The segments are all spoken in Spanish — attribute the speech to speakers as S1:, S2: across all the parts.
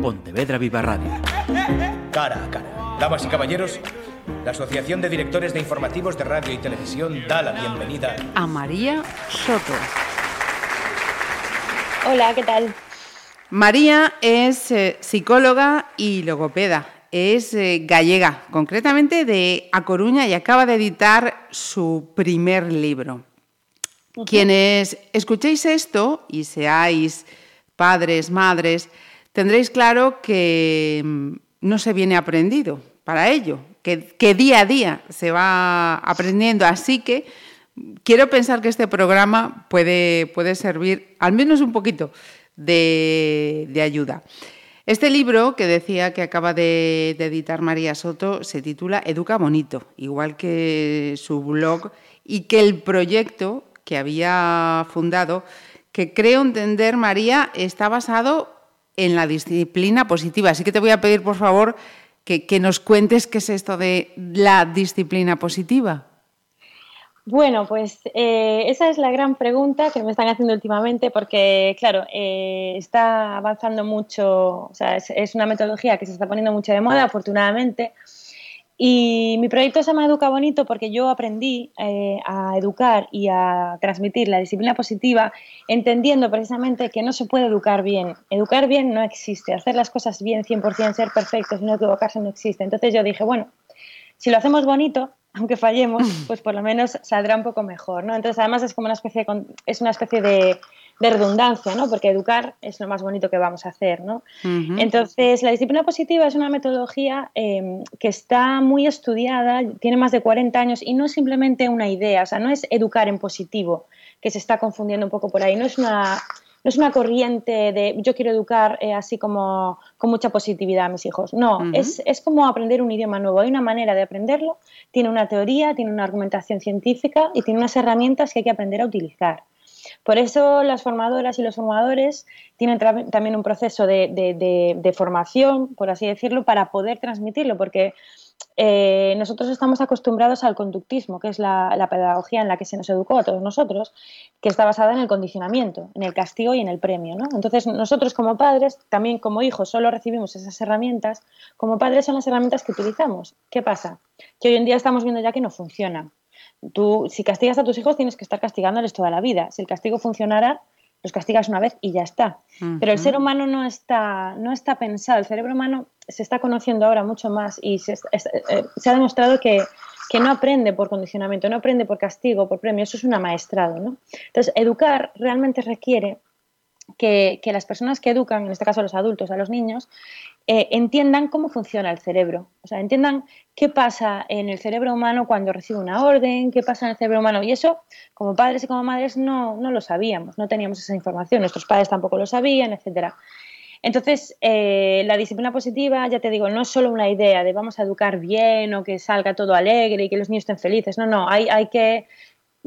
S1: Pontevedra Viva Radio.
S2: Cara a cara. Damas y caballeros, la Asociación de Directores de Informativos de Radio y Televisión da la bienvenida
S3: a María Soto.
S4: Hola, ¿qué tal?
S3: María es eh, psicóloga y logopeda. Es eh, gallega, concretamente de A Coruña, y acaba de editar su primer libro. Quienes escuchéis esto y seáis padres, madres, tendréis claro que mm, no se viene aprendido para ello, que, día a día se va aprendiendo. Así que quiero pensar que este programa puede, puede servir al menos un poquito de, ayuda. Este libro que decía que acaba de, de, editar María Soto se titula Educa Bonito, igual que su blog y que el proyecto que había fundado, que creo entender, María, está basado en la disciplina positiva. Así que te voy a pedir, por favor, que, nos cuentes qué es esto de la disciplina positiva.
S4: Bueno, pues eh, esa es la gran pregunta que me están haciendo últimamente porque, claro, eh, está avanzando mucho, o sea, es, una metodología que se está poniendo mucho de moda, afortunadamente, y mi proyecto se llama Educa Bonito porque yo aprendí eh, a educar y a transmitir la disciplina positiva entendiendo precisamente que no se puede educar bien. Educar bien no existe, hacer las cosas bien 100%, ser perfectos y no equivocarse no existe. Entonces yo dije, bueno, si lo hacemos bonito, aunque fallemos, pues por lo menos saldrá un poco mejor, ¿no? Entonces además es como una especie es una especie de de redundancia, ¿no? Porque educar es lo más bonito que vamos a hacer, ¿no? Entonces, la disciplina positiva es una metodología em, que está muy estudiada, tiene más de 40 años y no es simplemente una idea, o sea, no es educar en positivo, que se está confundiendo un poco por ahí, no es una, no es una corriente de yo quiero educar eh, así como con mucha positividad a mis hijos. No, es, es, como aprender un idioma nuevo. Hay una manera de aprenderlo, tiene una teoría, tiene una argumentación científica y tiene unas herramientas que hay que aprender a utilizar. Por eso las formadoras y los formadores tienen también un proceso de, formación, por así decirlo, para poder transmitirlo, porque eh, nosotros estamos acostumbrados al conductismo, que es la, pedagogía en la que se nos educó a todos nosotros, que está basada en el condicionamiento, en el castigo y en el premio. Entonces, nosotros como padres, también como hijos, solo recibimos esas herramientas. Como padres son las herramientas que utilizamos. ¿Qué pasa? Que hoy en día estamos viendo ya que no funciona. Tú, si castigas a tus hijos, tienes que estar castigándoles toda la vida. Si el castigo funcionara, los castigas una vez y ya está. Pero el ser humano no está, no está pensado. El cerebro humano se está conociendo ahora mucho más y se, eh, ha demostrado que, no aprende por condicionamiento, no aprende por castigo, por premio. Eso es un amaestrado. ¿no? Entonces, educar realmente requiere que, las personas que educan, en este caso a los adultos, a los niños, eh, entiendan cómo funciona el cerebro. O sea, entiendan qué pasa en el cerebro humano cuando recibe una orden, qué pasa en el cerebro humano. Y eso, como padres y como madres, no, no lo sabíamos, no teníamos esa información. Nuestros padres tampoco lo sabían, etcétera. Entonces, eh, la disciplina positiva, ya te digo, no es solo una idea de vamos a educar bien o que salga todo alegre y que los niños estén felices. No, no, hay, hay que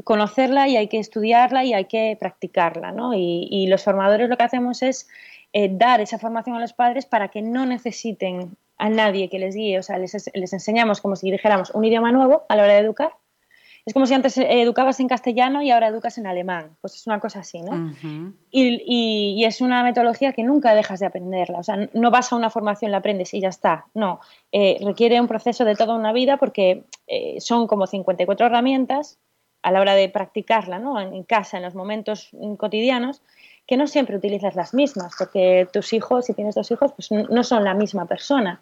S4: conocerla y hay que estudiarla y hay que practicarla, ¿no? Y, los formadores lo que hacemos es eh, dar esa formación a los padres para que no necesiten a nadie que les guíe, o sea, les, enseñamos como si dijéramos un idioma nuevo a la hora de educar. Es como si antes educabas en castellano y ahora educas en alemán, pues es una cosa así, ¿no? y, es una metodología que nunca dejas de aprenderla, o sea, no vas a una formación, la aprendes y ya está, no, eh, requiere un proceso de toda una vida porque eh, son como 54 herramientas a la hora de practicarla ¿no? en casa, en los momentos cotidianos, que no siempre utilizas las mismas, porque tus hijos, si tienes dos hijos, pues no son la misma persona.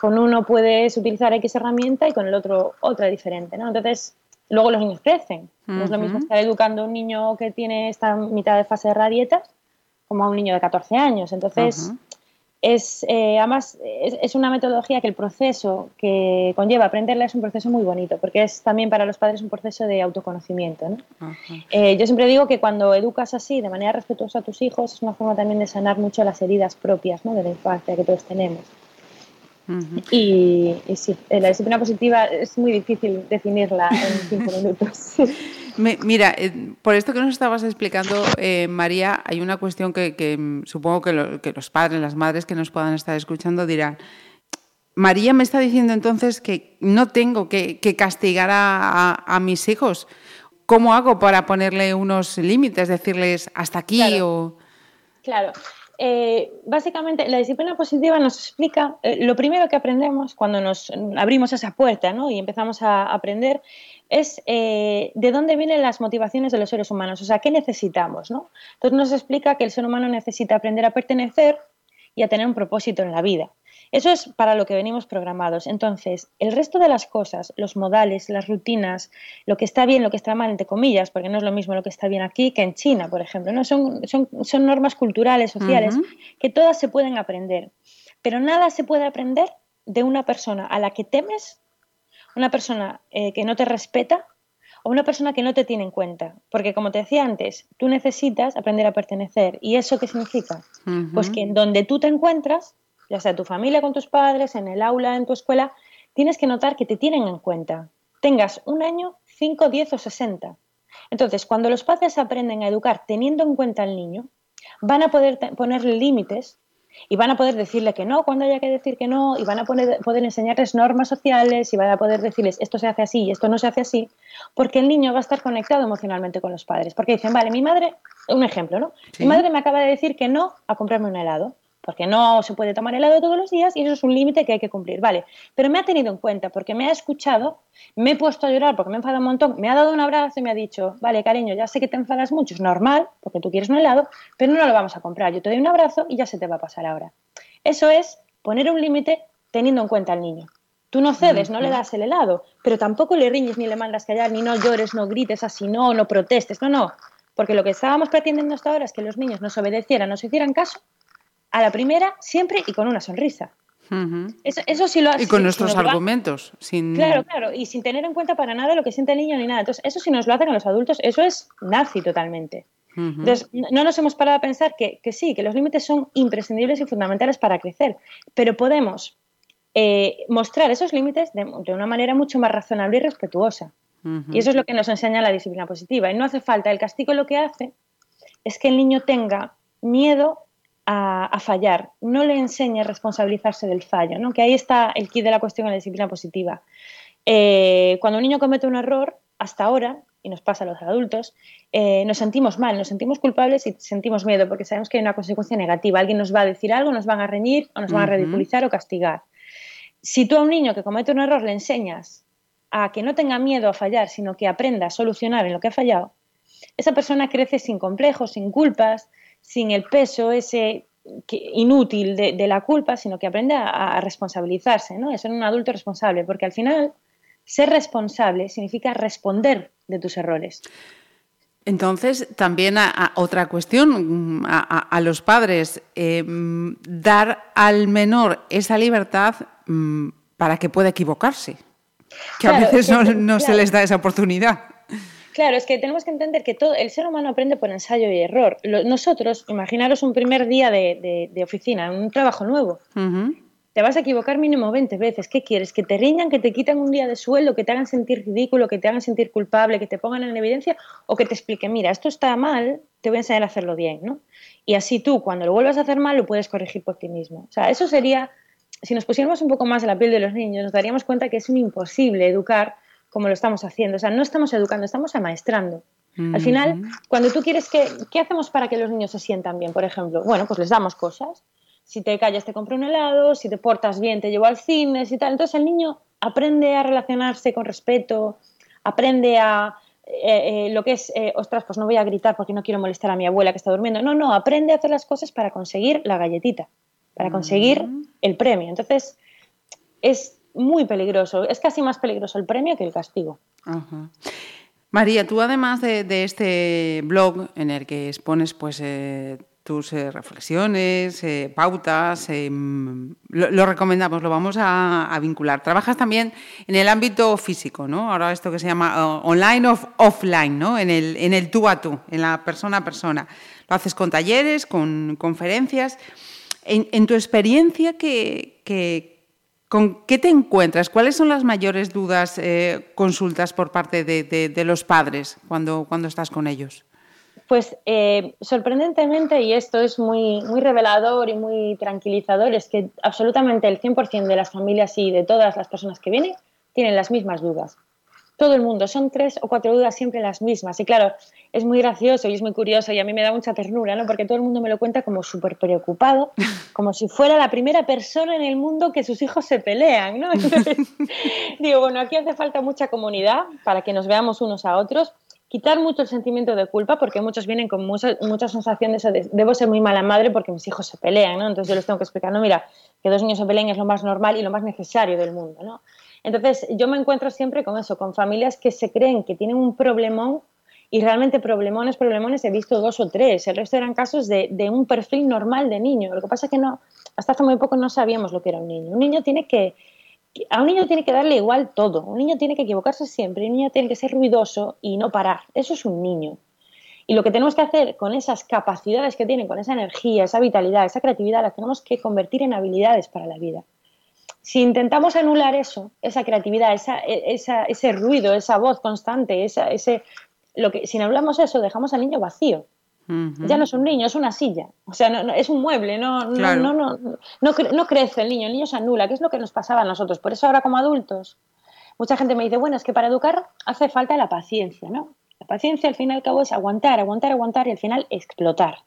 S4: Con uno puedes utilizar X herramienta y con el otro otra diferente, ¿no? Entonces, luego los niños crecen. No es lo mismo estar educando a un niño que tiene esta mitad de fase de radietas como a un niño de 14 años. Entonces, es, eh, además, es, una metodología que el proceso que conlleva aprenderla es un proceso muy bonito, porque es también para los padres un proceso de autoconocimiento. Eh, yo siempre digo que cuando educas así, de manera respetuosa a tus hijos, es una forma también de sanar mucho las heridas propias de la infancia que todos tenemos. Y, y, sí, la disciplina positiva es muy difícil definirla en cinco minutos
S3: mira, eh, por esto que nos estabas explicando, eh, María, hay una cuestión que, mm, supongo que, los padres, las madres que nos puedan estar escuchando dirán, María me está diciendo entonces que no tengo que, castigar a, mis hijos. ¿Cómo hago para ponerle unos límites, decirles hasta aquí
S4: claro. Claro. Eh, básicamente la disciplina positiva nos explica eh, lo primero que aprendemos cuando nos abrimos esa puerta ¿no? y empezamos a aprender es eh, de dónde vienen las motivaciones de los seres humanos, o sea, qué necesitamos. ¿no? Entonces nos explica que el ser humano necesita aprender a pertenecer y a tener un propósito en la vida. Eso es para lo que venimos programados. Entonces, el resto de las cosas, los modales, las rutinas, lo que está bien, lo que está mal, entre comillas, porque no es lo mismo lo que está bien aquí que en China, por ejemplo, ¿no? son, son, normas culturales, sociales, que todas se pueden aprender. Pero nada se puede aprender de una persona a la que temes, una persona eh, que no te respeta o una persona que no te tiene en cuenta. Porque como te decía antes, tú necesitas aprender a pertenecer. ¿Y eso qué significa? Pues que en donde tú te encuentras, ya sea tu familia con tus padres, en el aula, en tu escuela, tienes que notar que te tienen en cuenta. Tengas un año, 5, 10 o 60. Entonces, cuando los padres aprenden a educar teniendo en cuenta al niño, van a poder ponerle límites y van a poder decirle que no cuando haya que decir que no, y van a poder, poder enseñarles normas sociales y van a poder decirles esto se hace así y esto no se hace así, porque el niño va a estar conectado emocionalmente con los padres. Porque dicen, vale, mi madre, un ejemplo, ¿no? Mi madre me acaba de decir que no a comprarme un helado porque no se puede tomar helado todos los días y eso es un límite que hay que cumplir, vale. Pero me ha tenido en cuenta porque me ha escuchado, me he puesto a llorar porque me he enfadado un montón, me ha dado un abrazo y me ha dicho, vale, cariño, ya sé que te enfadas mucho, es normal porque tú quieres un helado, pero no lo vamos a comprar, yo te doy un abrazo y ya se te va a pasar ahora. Eso es poner un límite teniendo en cuenta al niño. Tú no cedes, no le das el helado, pero tampoco le riñes ni le mandas callar, ni no llores, no grites así, no, no protestes, no, no. Porque lo que estábamos pretendiendo hasta ahora es que los niños nos obedecieran, nos hicieran caso a la primera siempre y con una sonrisa. eso, sí lo
S3: Y con nuestros argumentos. Sin...
S4: Claro, claro, y sin tener en cuenta para nada lo que siente el niño ni nada. Entonces, eso sí nos lo hacen a los adultos, eso es nazi totalmente. Entonces, no nos hemos parado a pensar que, sí, que los límites son imprescindibles y fundamentales para crecer, pero podemos eh, mostrar esos límites de, una manera mucho más razonable y respetuosa. Y eso es lo que nos enseña la disciplina positiva. Y no hace falta, el castigo lo que hace es que el niño tenga miedo a, fallar, no le enseñe a responsabilizarse del fallo, ¿no? que ahí está el kit de la cuestión en la disciplina positiva. Eh, cuando un niño comete un error, hasta ahora, y nos pasa a los adultos, eh, nos sentimos mal, nos sentimos culpables y sentimos miedo porque sabemos que hay una consecuencia negativa. Alguien nos va a decir algo, nos van a reñir o nos van a ridiculizar o castigar. Si tú a un niño que comete un error le enseñas a que no tenga miedo a fallar, sino que aprenda a solucionar en lo que ha fallado, esa persona crece sin complejos, sin culpas, sin el peso ese inútil de, la culpa, sino que aprende a, responsabilizarse, ¿no? a ser un adulto responsable, porque al final ser responsable significa responder de tus errores.
S3: Entonces, también a, otra cuestión, a, los padres, eh, dar al menor esa libertad mm, para que pueda equivocarse, que a veces no, se les da esa oportunidad.
S4: Claro, es que tenemos que entender que todo el ser humano aprende por ensayo y error. nosotros, imaginaros un primer día de, oficina, un trabajo nuevo. Te vas a equivocar mínimo 20 veces. ¿Qué quieres? ¿Que te riñan, que te quitan un día de sueldo, que te hagan sentir ridículo, que te hagan sentir culpable, que te pongan en evidencia? ¿O que te expliquen, mira, esto está mal, te voy a enseñar a hacerlo bien, ¿no? Y así tú, cuando lo vuelvas a hacer mal, lo puedes corregir por ti mismo. O sea, eso sería, si nos pusiéramos un poco más en la piel de los niños, nos daríamos cuenta que es un imposible educar como lo estamos haciendo. O sea, no estamos educando, estamos amaestrando. Al final, cuando tú quieres que, ¿qué hacemos para que los niños se sientan bien, por ejemplo? Bueno, pues les damos cosas. Si te callas, te compro un helado, si te portas bien, te llevo al cine y tal. Entonces el niño aprende a relacionarse con respeto, aprende a eh, eh, lo que es, eh, ostras, pues no voy a gritar porque no quiero molestar a mi abuela que está durmiendo. No, no, aprende a hacer las cosas para conseguir la galletita, para conseguir el premio. Entonces, es muy peligroso. Es casi más peligroso el premio que el castigo.
S3: María, tú además de, este blog en el que expones pues, eh, tus eh, reflexiones, eh, pautas, lo, recomendamos, lo vamos a, vincular. Trabajas también en el ámbito físico, ¿no? Ahora esto que se llama online o offline, ¿no? En el, en el tú a tú, en la persona a persona. Lo haces con talleres, con conferencias. En, tu experiencia, ¿qué, qué, ¿Con qué te encuentras? ¿Cuáles son las mayores dudas, eh, consultas por parte de, los padres cuando, cuando estás con ellos?
S4: Pues eh, sorprendentemente, y esto es muy, muy revelador y muy tranquilizador, es que absolutamente el 100% de las familias y de todas las personas que vienen tienen las mismas dudas. Todo el mundo. Son tres o cuatro dudas siempre las mismas. Y claro, es muy gracioso y es muy curioso y a mí me da mucha ternura, ¿no? Porque todo el mundo me lo cuenta como súper preocupado, como si fuera la primera persona en el mundo que sus hijos se pelean, ¿no? Entonces, digo, bueno, aquí hace falta mucha comunidad para que nos veamos unos a otros. Quitar mucho el sentimiento de culpa, porque muchos vienen con mucha, mucha sensación de eso, de, debo ser muy mala madre porque mis hijos se pelean, ¿no? Entonces yo les tengo que explicar, no, mira, que dos niños se peleen es lo más normal y lo más necesario del mundo, ¿no? Entonces, yo me encuentro siempre con eso, con familias que se creen que tienen un problemón y realmente problemones, problemones he visto dos o tres. El resto eran casos de, un perfil normal de niño. Lo que pasa es que no, hasta hace muy poco no sabíamos lo que era un niño. Un niño tiene que, a un niño tiene que darle igual todo. Un niño tiene que equivocarse siempre. Un niño tiene que ser ruidoso y no parar. Eso es un niño. Y lo que tenemos que hacer con esas capacidades que tienen, con esa energía, esa vitalidad, esa creatividad, las tenemos que convertir en habilidades para la vida si intentamos anular eso, esa creatividad, ese ruido, esa voz constante, ese, lo que, si anulamos eso, dejamos al niño vacío. Ya no es un niño, es una silla. O sea, no, es un mueble, no, no, no, no, no, crece el niño, el niño se anula, que es lo que nos pasaba a nosotros. Por eso ahora como adultos, mucha gente me dice, bueno, es que para educar hace falta la paciencia, ¿no? La paciencia al fin y al cabo es aguantar, aguantar, aguantar y al final explotar.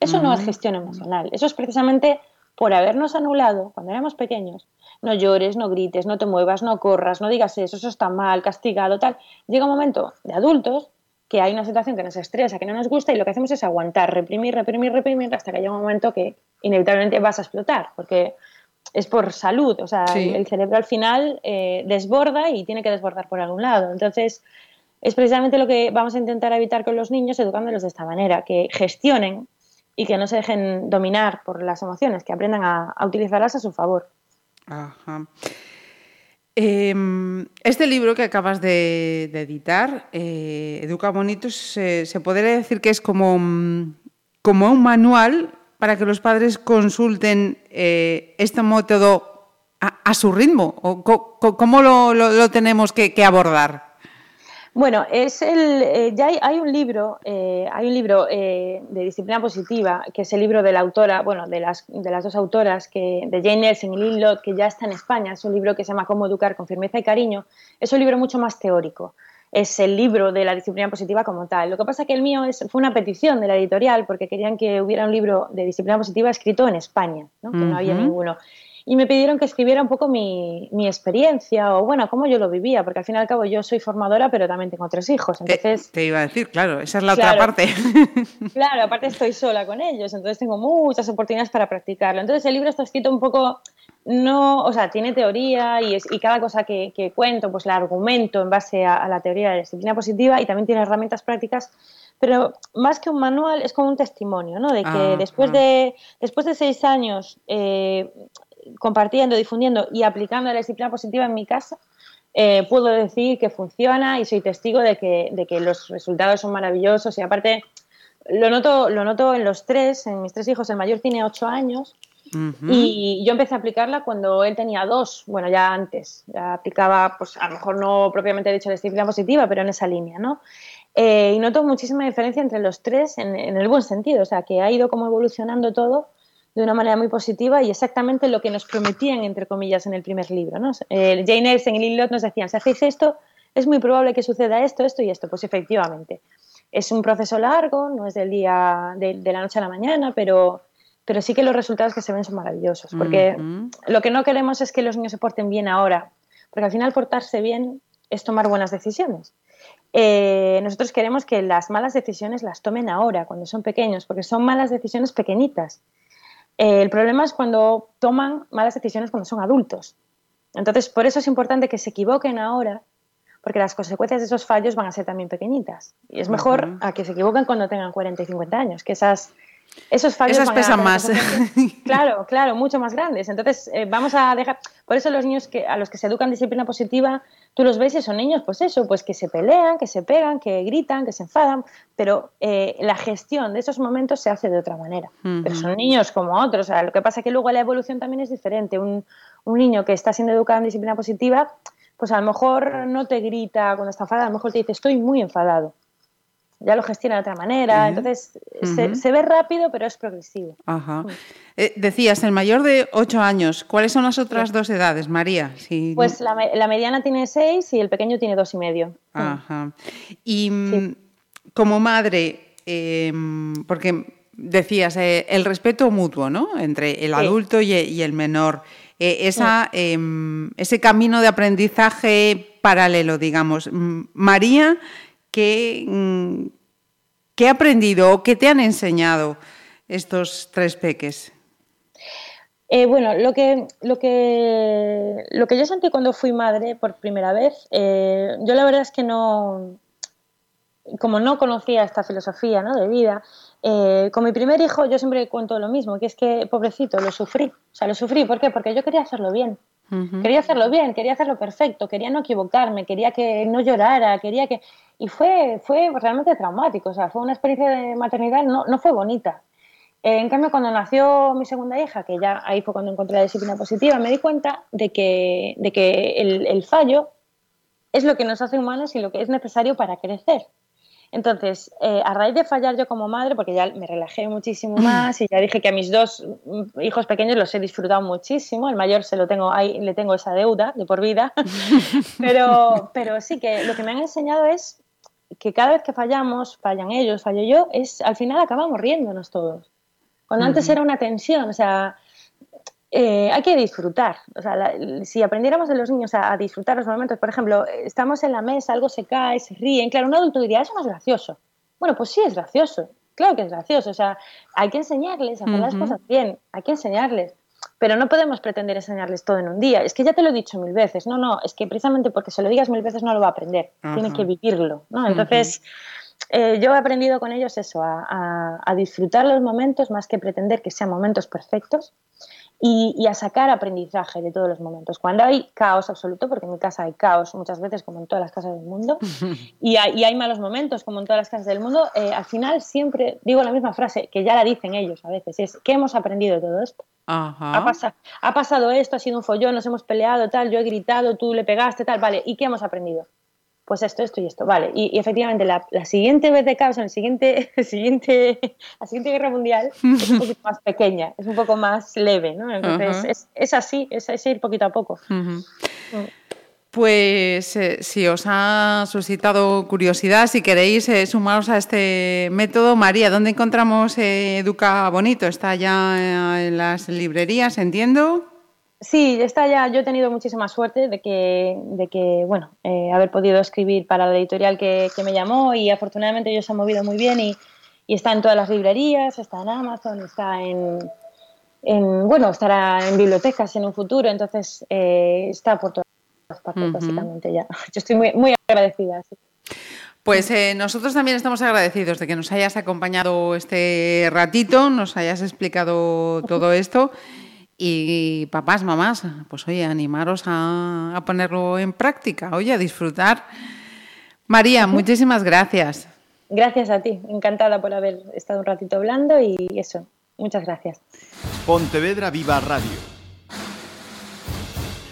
S4: Eso no es gestión emocional, eso es precisamente por habernos anulado cuando éramos pequeños no llores, no grites, no te muevas, no corras, no digas eso, eso está mal, castigado, tal. Llega un momento de adultos que hay una situación que nos estresa, que no nos gusta y lo que hacemos es aguantar, reprimir, reprimir, reprimir hasta que llega un momento que inevitablemente vas a explotar, porque es por salud, o sea, el cerebro al final eh, desborda y tiene que desbordar por algún lado. Entonces, es precisamente lo que vamos a intentar evitar con los niños educándolos de esta manera, que gestionen y que no se dejen dominar por las emociones, que aprendan a utilizarlas a su favor.
S3: Em, este libro que acabas de, editar, eh, Educa Bonitos, se, podría decir que es como, como un manual para que los padres consulten eh, este método a, su ritmo. O, ¿Cómo lo, tenemos que abordar?
S4: Bueno, es el, eh, ya hay, un libro, eh, hay un libro eh, de disciplina positiva, que es el libro de la autora, bueno, de las, de las dos autoras, que, de Jane Nelson y Lynn Lott, que ya está en España. Es un libro que se llama Cómo educar con firmeza y cariño. Es un libro mucho más teórico. Es el libro de la disciplina positiva como tal. Lo que pasa es que el mío es, fue una petición de la editorial porque querían que hubiera un libro de disciplina positiva escrito en España, ¿no? que no había ninguno y me pidieron que escribiera un poco mi, mi, experiencia o, bueno, cómo yo lo vivía, porque al fin y al cabo yo soy formadora, pero también tengo tres hijos. Entonces,
S3: te, iba a decir, claro, esa es la otra parte.
S4: claro, aparte estoy sola con ellos, entonces tengo muchas oportunidades para practicarlo. Entonces el libro está escrito un poco, no, o sea, tiene teoría y, es, y cada cosa que, que, cuento, pues la argumento en base a, la teoría de la disciplina positiva y también tiene herramientas prácticas pero más que un manual es como un testimonio, ¿no? De que ah, después, ah. de, después de seis años eh, compartiendo, difundiendo y aplicando la disciplina positiva en mi casa, eh, puedo decir que funciona y soy testigo de que, de que los resultados son maravillosos. Y aparte lo noto, lo noto en los tres, en mis tres hijos, el mayor tiene ocho años y yo empecé a aplicarla cuando él tenía dos, bueno, ya antes, ya aplicaba, pues a lo mejor no propiamente dicho la disciplina positiva, pero en esa línea, ¿no? Eh, y noto muchísima diferencia entre los tres en, en, el buen sentido, o sea, que ha ido como evolucionando todo de una manera muy positiva y exactamente lo que nos prometían, entre comillas, en el primer libro. ¿no? Eh, Jane Elsen y Lilloth nos decían, si hacéis esto, es muy probable que suceda esto, esto y esto. Pues efectivamente, es un proceso largo, no es del día, de, la noche a la mañana, pero, pero sí que los resultados que se ven son maravillosos, porque lo que no queremos es que los niños se porten bien ahora, porque al final portarse bien es tomar buenas decisiones. Eh, nosotros queremos que las malas decisiones las tomen ahora, cuando son pequeños, porque son malas decisiones pequeñitas eh, el problema es cuando toman malas decisiones cuando son adultos. Entonces, por eso es importante que se equivoquen ahora, porque las consecuencias de esos fallos van a ser también pequeñitas. Y es mejor a que se equivoquen cuando tengan 40 y 50 años, que esas esos fallos
S3: Esas pesan más.
S4: Claro, claro, mucho más grandes. Entonces, eh, vamos a dejar. Por eso, los niños que, a los que se educan disciplina positiva, tú los ves y son niños, pues eso, pues que se pelean, que se pegan, que gritan, que se enfadan, pero eh, la gestión de esos momentos se hace de otra manera. Pero son niños como otros. O sea, lo que pasa es que luego la evolución también es diferente. Un, un niño que está siendo educado en disciplina positiva, pues a lo mejor no te grita cuando está enfadado, a lo mejor te dice, estoy muy enfadado ya lo gestiona de otra manera. Entonces, se, ve rápido, pero es progresivo.
S3: Ajá. Eh, decías, el mayor de 8 años. ¿Cuáles son las otras dos edades, María?
S4: Pues la, mediana tiene 6 y el pequeño tiene dos y medio.
S3: Ajá. Y mm, como madre, em, porque decías, eh, el respeto mutuo, ¿no? Entre el adulto y, el menor. Eh, esa, em, ese camino de aprendizaje paralelo, digamos. María, ¿qué, mm, ¿qué ha aprendido o qué te han enseñado estos tres peques?
S4: Eh, bueno, lo que, lo, que, lo que yo sentí cuando fui madre por primera vez, yo la verdad es que no, como no conocía esta filosofía ¿no? de vida, eh, con mi primer hijo yo siempre cuento lo mismo, que es que, pobrecito, lo sufrí. O sea, lo sufrí, ¿por qué? Porque yo quería hacerlo bien. Quería hacerlo bien, quería hacerlo perfecto, quería no equivocarme, quería que no llorara, quería que... Y fue, fue realmente traumático, o sea, fue una experiencia de maternidad, no, no fue bonita. Eh, en cambio, cuando nació mi segunda hija, que ya ahí fue cuando encontré la disciplina positiva, me di cuenta de que, de que el, el fallo es lo que nos hace humanos y lo que es necesario para crecer. Entonces, eh, a raíz de fallar yo como madre, porque ya me relajé muchísimo más y ya dije que a mis dos hijos pequeños los he disfrutado muchísimo, el mayor se lo tengo ahí, le tengo esa deuda de por vida, pero, pero sí que lo que me han enseñado es que cada vez que fallamos, fallan ellos, fallo yo, es al final acabamos riéndonos todos. Cuando antes era una tensión, o sea, eh, hay que disfrutar. O sea, si aprendiéramos de los niños a, disfrutar los momentos, por ejemplo, estamos en la mesa, algo se cae, se ríen. Claro, un adulto diría, eso no es gracioso. Bueno, pues sí es gracioso. Claro que es gracioso. O sea, hay que enseñarles a hacer las cosas bien. Hay que enseñarles. Pero no podemos pretender enseñarles todo en un día. Es que ya te lo he dicho mil veces. No, no, es que precisamente porque se lo digas mil veces no lo va a aprender. Tiene que vivirlo. ¿no? Entonces. Eh, yo he aprendido con ellos eso, a, disfrutar los momentos más que pretender que sean momentos perfectos y, a sacar aprendizaje de todos los momentos. Cuando hay caos absoluto, porque en mi casa hay caos muchas veces, como en todas las casas del mundo, y hay, hay malos momentos, como en todas las casas del mundo, eh, al final siempre digo la misma frase, que ya la dicen ellos a veces, es, ¿qué hemos aprendido de todo esto? Ha, ha pasado esto, ha sido un follón, nos hemos peleado, tal, yo he gritado, tú le pegaste, tal, vale, ¿y qué hemos aprendido? Pues esto, esto y esto, vale. Y, efectivamente la, siguiente vez de caos, en el siguiente, el siguiente, la siguiente guerra mundial es un poquito más pequeña, es un poco más leve, ¿no? Entonces es, así, es, ir poquito a poco. Mm.
S3: Pues eh, si os ha suscitado curiosidad, si queréis eh, sumaros a este método, María, ¿dónde encontramos eh, Educa Bonito? ¿Está ya en las librerías, entiendo?
S4: Sí, está ya. Yo he tenido muchísima suerte de que, de que bueno, eh, haber podido escribir para la editorial que, me llamó y afortunadamente ellos se han movido muy bien y, está en todas las librerías, está en Amazon, está en, bueno, estará en bibliotecas en un futuro, entonces eh, está por todas partes básicamente ya. Yo estoy muy, muy agradecida.
S3: Pues eh, nosotros también estamos agradecidos de que nos hayas acompañado este ratito, nos hayas explicado todo esto. Y papás, mamás, pues oye, animaros a, ponerlo en práctica, oye, a disfrutar. María, muchísimas gracias.
S4: Gracias a ti, encantada por haber estado un ratito hablando y eso, muchas gracias.
S1: Pontevedra Viva Radio.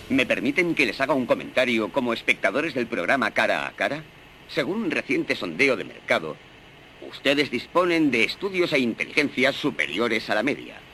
S5: ¿Me permiten que les haga un comentario como espectadores del programa Cara a Cara? Según un reciente sondeo de mercado, ustedes disponen de estudios e inteligencias superiores a la media.